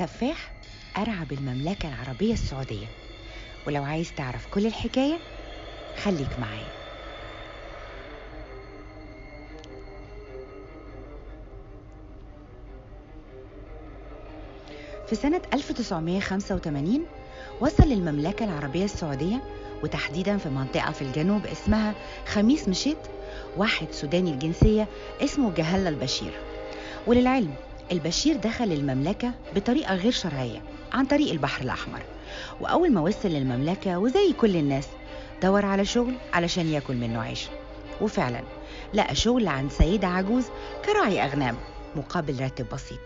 سفاح أرعب المملكة العربية السعودية. ولو عايز تعرف كل الحكاية خليك معايا. في سنة 1985 وصل للمملكة العربية السعودية وتحديدا في منطقة في الجنوب اسمها خميس مشيت واحد سوداني الجنسية اسمه جهلا البشير. وللعلم البشير دخل المملكة بطريقة غير شرعية عن طريق البحر الأحمر. وأول ما وصل للمملكة وزي كل الناس دور على شغل علشان ياكل منه عيش. وفعلا لقى شغل عند سيدة عجوز كراعي أغنام مقابل راتب بسيط.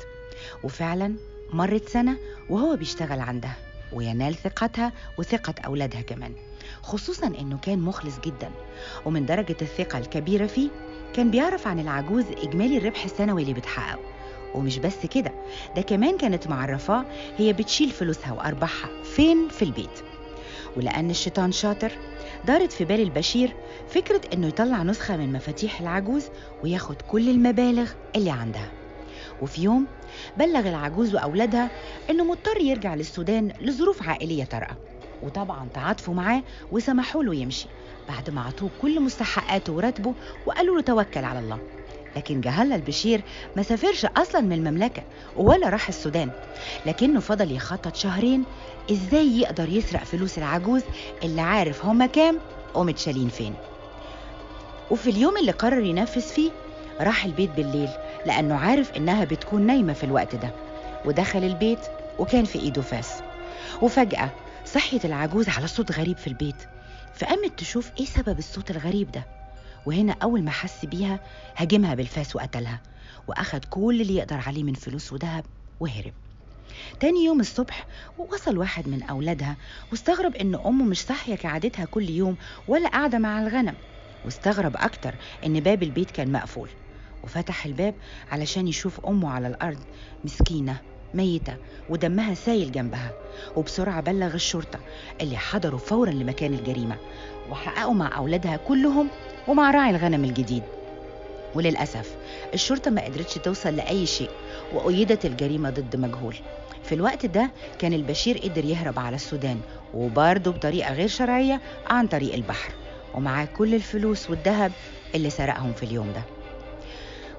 وفعلا مرت سنة وهو بيشتغل عندها وينال ثقتها وثقة أولادها كمان. خصوصا أنه كان مخلص جدا. ومن درجة الثقة الكبيرة فيه كان بيعرف عن العجوز إجمالي الربح السنوي اللي بتحققه. ومش بس كده ده كمان كانت معرفاه هي بتشيل فلوسها وأرباحها فين؟ في البيت. ولأن الشيطان شاطر دارت في بال البشير فكرة إنه يطلع نسخة من مفاتيح العجوز وياخد كل المبالغ اللي عندها. وفي يوم بلغ العجوز وأولادها إنه مضطر يرجع للسودان لظروف عائلية طارئة. وطبعا تعاطفوا معاه وسمحوا له يمشي بعد ما عطوه كل مستحقاته وراتبه وقالوا له توكل على الله. لكن جهلا البشير ما سافرش أصلا من المملكة ولا راح السودان. لكنه فضل يخطط شهرين إزاي يقدر يسرق فلوس العجوز اللي عارف هما كام ومتشالين فين. وفي اليوم اللي قرر ينفذ فيه راح البيت بالليل لأنه عارف إنها بتكون نايمة في الوقت ده. ودخل البيت وكان في إيده فاس. وفجأة صحيت العجوز على صوت غريب في البيت فقامت تشوف إيه سبب الصوت الغريب ده. وهنا أول ما حس بيها هاجمها بالفاس وقتلها وأخد كل اللي يقدر عليه من فلوس وذهب وهرب. تاني يوم الصبح وصل واحد من أولادها واستغرب إن أمه مش صاحية كعادتها كل يوم ولا قاعدة مع الغنم. واستغرب أكتر إن باب البيت كان مقفول. وفتح الباب علشان يشوف أمه على الأرض مسكينة ميتة ودمها سايل جنبها. وبسرعة بلغ الشرطة اللي حضروا فورا لمكان الجريمة. وحققوا مع أولادها كلهم ومع راعي الغنم الجديد. وللأسف الشرطة ما قدرتش توصل لأي شيء وأيدت الجريمة ضد مجهول. في الوقت ده كان البشير قدر يهرب على السودان وبرضه بطريقة غير شرعية عن طريق البحر. ومعاه كل الفلوس والذهب اللي سرقهم في اليوم ده.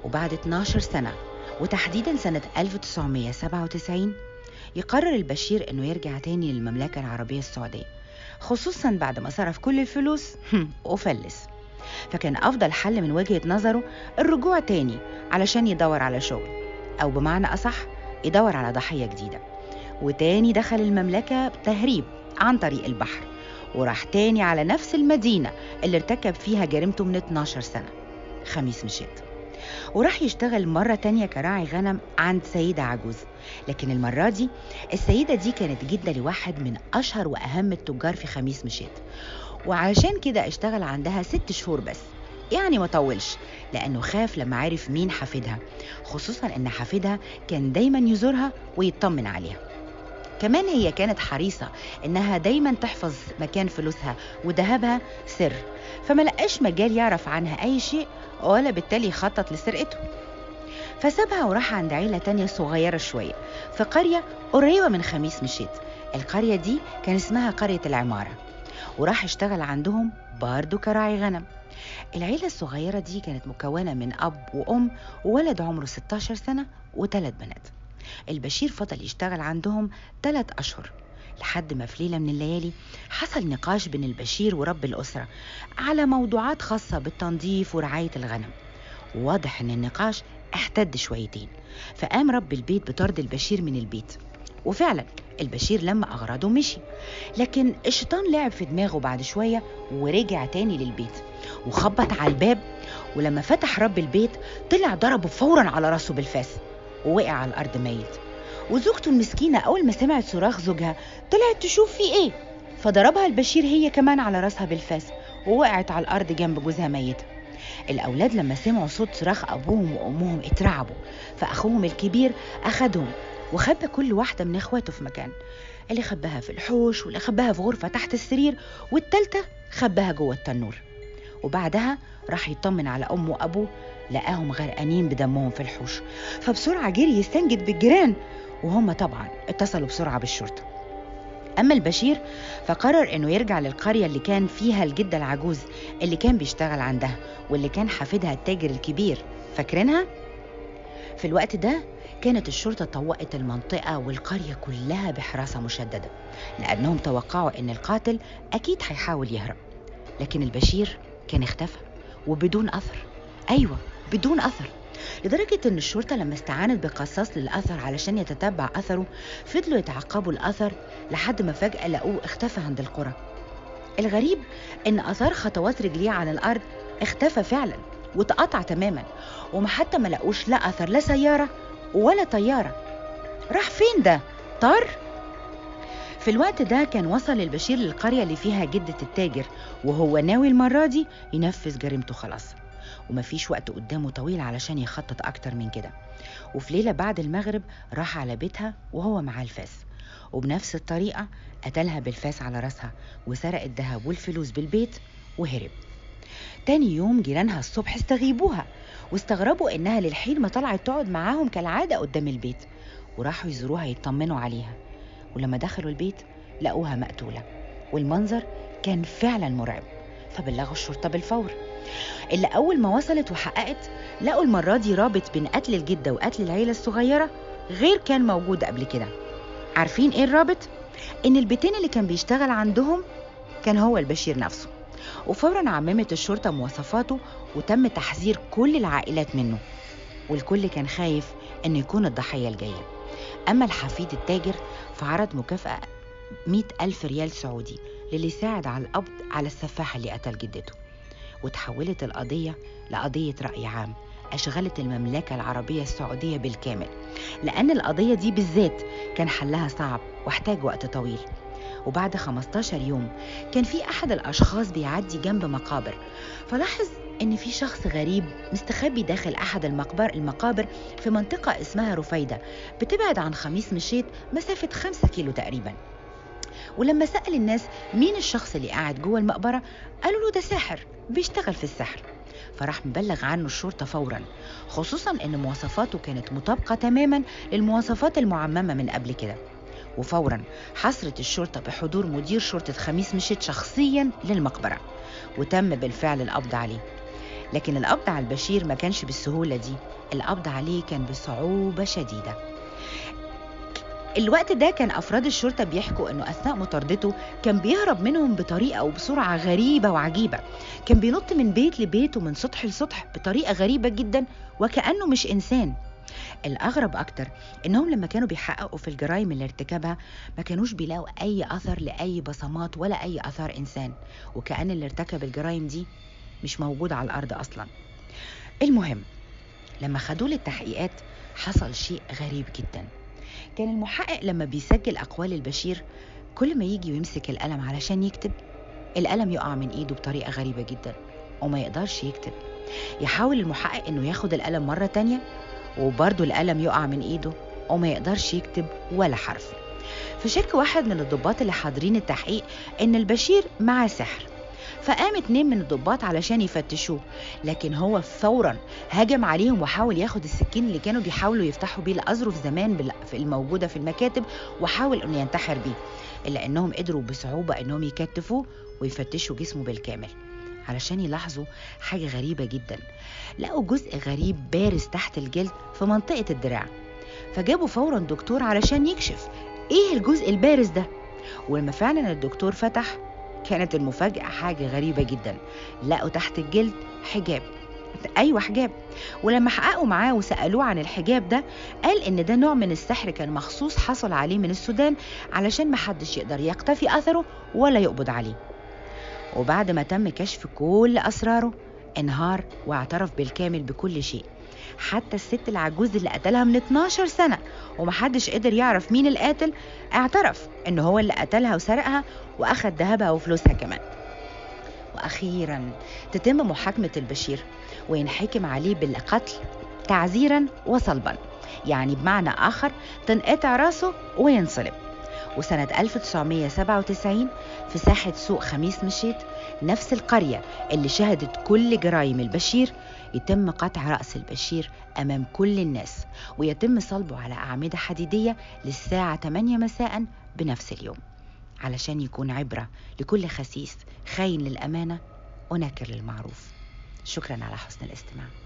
وبعد 12 سنة وتحديدا سنة 1997 يقرر البشير إنه يرجع تاني للمملكة العربية السعودية. خصوصا بعد ما صرف كل الفلوس وفلس. فكان أفضل حل من وجهة نظره الرجوع تاني علشان يدور على شغل أو بمعنى أصح يدور على ضحية جديدة. وتاني دخل المملكة بتهريب عن طريق البحر وراح تاني على نفس المدينة اللي ارتكب فيها جريمته من 12 سنة خميس مشيت. وراح يشتغل مرة تانية كراعي غنم عند سيدة عجوز. لكن المرة دي السيدة دي كانت جدة لواحد من أشهر وأهم التجار في خميس مشيت. وعلشان كده اشتغل عندها ست شهور بس. يعني ما طولش لأنه خاف لما عرف مين حفيدها خصوصا إن حفيدها كان دايما يزورها ويطمن عليها. كمان هي كانت حريصة إنها دايما تحفظ مكان فلوسها وذهبها سر فما لقاش مجال يعرف عنها أي شيء ولا بالتالي يخطط لسرقته. فسابها وراح عند عيلة تانية صغيرة شوية في قرية قريبة من خميس مشيت. القرية دي كان اسمها قرية العمارة. وراح اشتغل عندهم برضه كراعي غنم. العيلة الصغيرة دي كانت مكونة من أب وأم وولد عمره 16 سنة وثلاث بنات. البشير فضل يشتغل عندهم ثلاث أشهر لحد ما في ليلة من الليالي حصل نقاش بين البشير ورب الأسرة على موضوعات خاصة بالتنظيف ورعاية الغنم. وواضح إن النقاش احتد شويتين فقام رب البيت بطرد البشير من البيت. وفعلا البشير لما أغرضه مشي. لكن الشيطان لعب في دماغه بعد شوية ورجع تاني للبيت وخبط على الباب ولما فتح رب البيت طلع ضربه فورا على راسه بالفاس ووقع على الأرض ميت. وزوجته المسكينة أول ما سمعت صراخ زوجها طلعت تشوف في إيه؟ فضربها البشير هي كمان على راسها بالفاس ووقعت على الأرض جنب جوزها ميتة الأولاد لما سمعوا صوت صراخ أبوهم وأمهم اترعبوا فأخوهم الكبير أخدهم وخبى كل واحدة من إخواته في مكان. اللي خباها في الحوش واللي خباها في غرفة تحت السرير والتالتة خباها جوه التنور. وبعدها راح يطمن على أمه وأبوه لقاهم غرقانين بدمهم في الحوش. فبسرعة جري يستنجد بالجيران وهم طبعا اتصلوا بسرعة بالشرطة. أما البشير فقرر إنه يرجع للقرية اللي كان فيها الجدة العجوز اللي كان بيشتغل عندها واللي كان حافدها التاجر الكبير. فاكرينها؟ في الوقت ده كانت الشرطة طوقت المنطقة والقرية كلها بحراسة مشددة لأنهم توقعوا إن القاتل أكيد هيحاول يهرب. لكن البشير كان اختفى وبدون أثر. أيوة بدون أثر. لدرجة إن الشرطة لما استعانت بقصاص للأثر علشان يتتبع أثره فضلوا يتعقبوا الأثر لحد ما فجأة لقوه اختفى عند القرى. الغريب إن أثار خطوات رجليه على الأرض اختفى فعلا واتقطع تماما وما حتى ما لقوش لا أثر لا سيارة ولا طيارة. راح فين ده؟ طار؟ في الوقت ده كان وصل البشير للقرية اللي فيها جدة التاجر وهو ناوي المرة دي ينفذ جريمته خلاص. ومفيش وقت قدامه طويل علشان يخطط أكتر من كده. وفي ليلة بعد المغرب راح على بيتها وهو معاه الفاس. وبنفس الطريقة قتلها بالفاس على راسها وسرق الذهب والفلوس بالبيت وهرب. تاني يوم جيرانها الصبح استغيبوها واستغربوا إنها للحين ما طلعت تقعد معاهم كالعادة قدام البيت وراحوا يزوروها يطمنوا عليها ولما دخلوا البيت لقوها مقتولة والمنظر كان فعلا مرعب فبلغوا الشرطة بالفور اللي أول ما وصلت وحققت لقوا المرة دي رابط بين قتل الجدة وقتل العيلة الصغيرة غير كان موجود قبل كده عارفين إيه الرابط؟ إن البيتين اللي كان بيشتغل عندهم كان هو البشير نفسه وفورا عممت الشرطة مواصفاته وتم تحذير كل العائلات منه والكل كان خايف إنه يكون الضحية الجاية. أما الحفيد التاجر فعرض مكافأة مئة ألف ريال سعودي للي ساعد على القبض على السفاح اللي قتل جدته. وتحولت القضية لقضية رأي عام أشغلت المملكة العربية السعودية بالكامل لأن القضية دي بالذات كان حلها صعب واحتاج وقت طويل. وبعد 15 يوم كان في أحد الأشخاص بيعدي جنب مقابر. فلاحظ إن في شخص غريب مستخبي داخل أحد المقبر المقابر في منطقة اسمها رفيدة بتبعد عن خميس مشيت مسافة 5 كيلو تقريبا. ولما سأل الناس مين الشخص اللي قاعد جوه المقبرة قالوا له ده ساحر بيشتغل في السحر فراح مبلغ عنه الشرطة فورا خصوصا إن مواصفاته كانت مطابقة تماما للمواصفات المعممة من قبل كده. وفورا حصرت الشرطة بحضور مدير شرطة خميس مشيت شخصيا للمقبرة وتم بالفعل القبض عليه. لكن القبض على البشير ما كانش بالسهولة دي القبض عليه كان بصعوبة شديدة. الوقت ده كان أفراد الشرطة بيحكوا إنه أثناء مطاردته كان بيهرب منهم بطريقة وبسرعة غريبة وعجيبة. كان بينط من بيت لبيت ومن سطح لسطح بطريقة غريبة جدا وكأنه مش إنسان. الأغرب أكتر إنهم لما كانوا بيحققوا في الجرائم اللي ارتكبها ما كانوش بيلاقوا أي أثر لأي بصمات ولا أي أثار إنسان وكأن اللي ارتكب الجرائم دي مش موجود على الأرض أصلا. المهم لما خدوه للتحقيقات حصل شيء غريب جدا. كان المحقق لما بيسجل أقوال البشير كل ما يجي ويمسك القلم علشان يكتب القلم يقع من إيده بطريقة غريبة جدا وما يقدرش يكتب. يحاول المحقق إنه ياخد القلم مرة تانية وبرضه القلم يقع من إيده وما يقدرش يكتب ولا حرف. فشك واحد من الضباط اللي حاضرين التحقيق إن البشير معاه سحر. فقام اتنين من الضباط علشان يفتشوه لكن هو فورا هجم عليهم وحاول ياخد السكين اللي كانوا بيحاولوا يفتحوا بيه الأظرف زمان الموجودة في المكاتب وحاول إنه ينتحر بيه إلا إنهم قدروا بصعوبة إنهم يكتفوه ويفتشوا جسمه بالكامل. علشان يلاحظوا حاجة غريبة جدا. لقوا جزء غريب بارز تحت الجلد في منطقة الدراع. فجابوا فورا دكتور علشان يكشف إيه الجزء البارز ده. ولما فعلا الدكتور فتح كانت المفاجأة حاجة غريبة جدا. لقوا تحت الجلد حجاب. أيوة حجاب. ولما حققوا معاه وسألوه عن الحجاب ده قال إن ده نوع من السحر كان مخصوص حصل عليه من السودان علشان محدش يقدر يقتفي أثره ولا يقبض عليه. وبعد ما تم كشف كل أسراره انهار واعترف بالكامل بكل شيء. حتى الست العجوز اللي قتلها من 12 سنة ومحدش قدر يعرف مين القاتل اعترف إن هو اللي قتلها وسرقها وأخد ذهبها وفلوسها كمان. وأخيرا تتم محاكمة البشير وينحكم عليه بالقتل تعزيرا وصلبا يعني بمعنى آخر تنقطع رأسه وينصلب. وسنة 1997 في ساحة سوق خميس مشيت نفس القرية اللي شهدت كل جرائم البشير يتم قطع رأس البشير أمام كل الناس ويتم صلبه على أعمدة حديدية للساعة 8 مساء بنفس اليوم علشان يكون عبرة لكل خسيس خاين للأمانة وناكر للمعروف. شكرا على حسن الاستماع.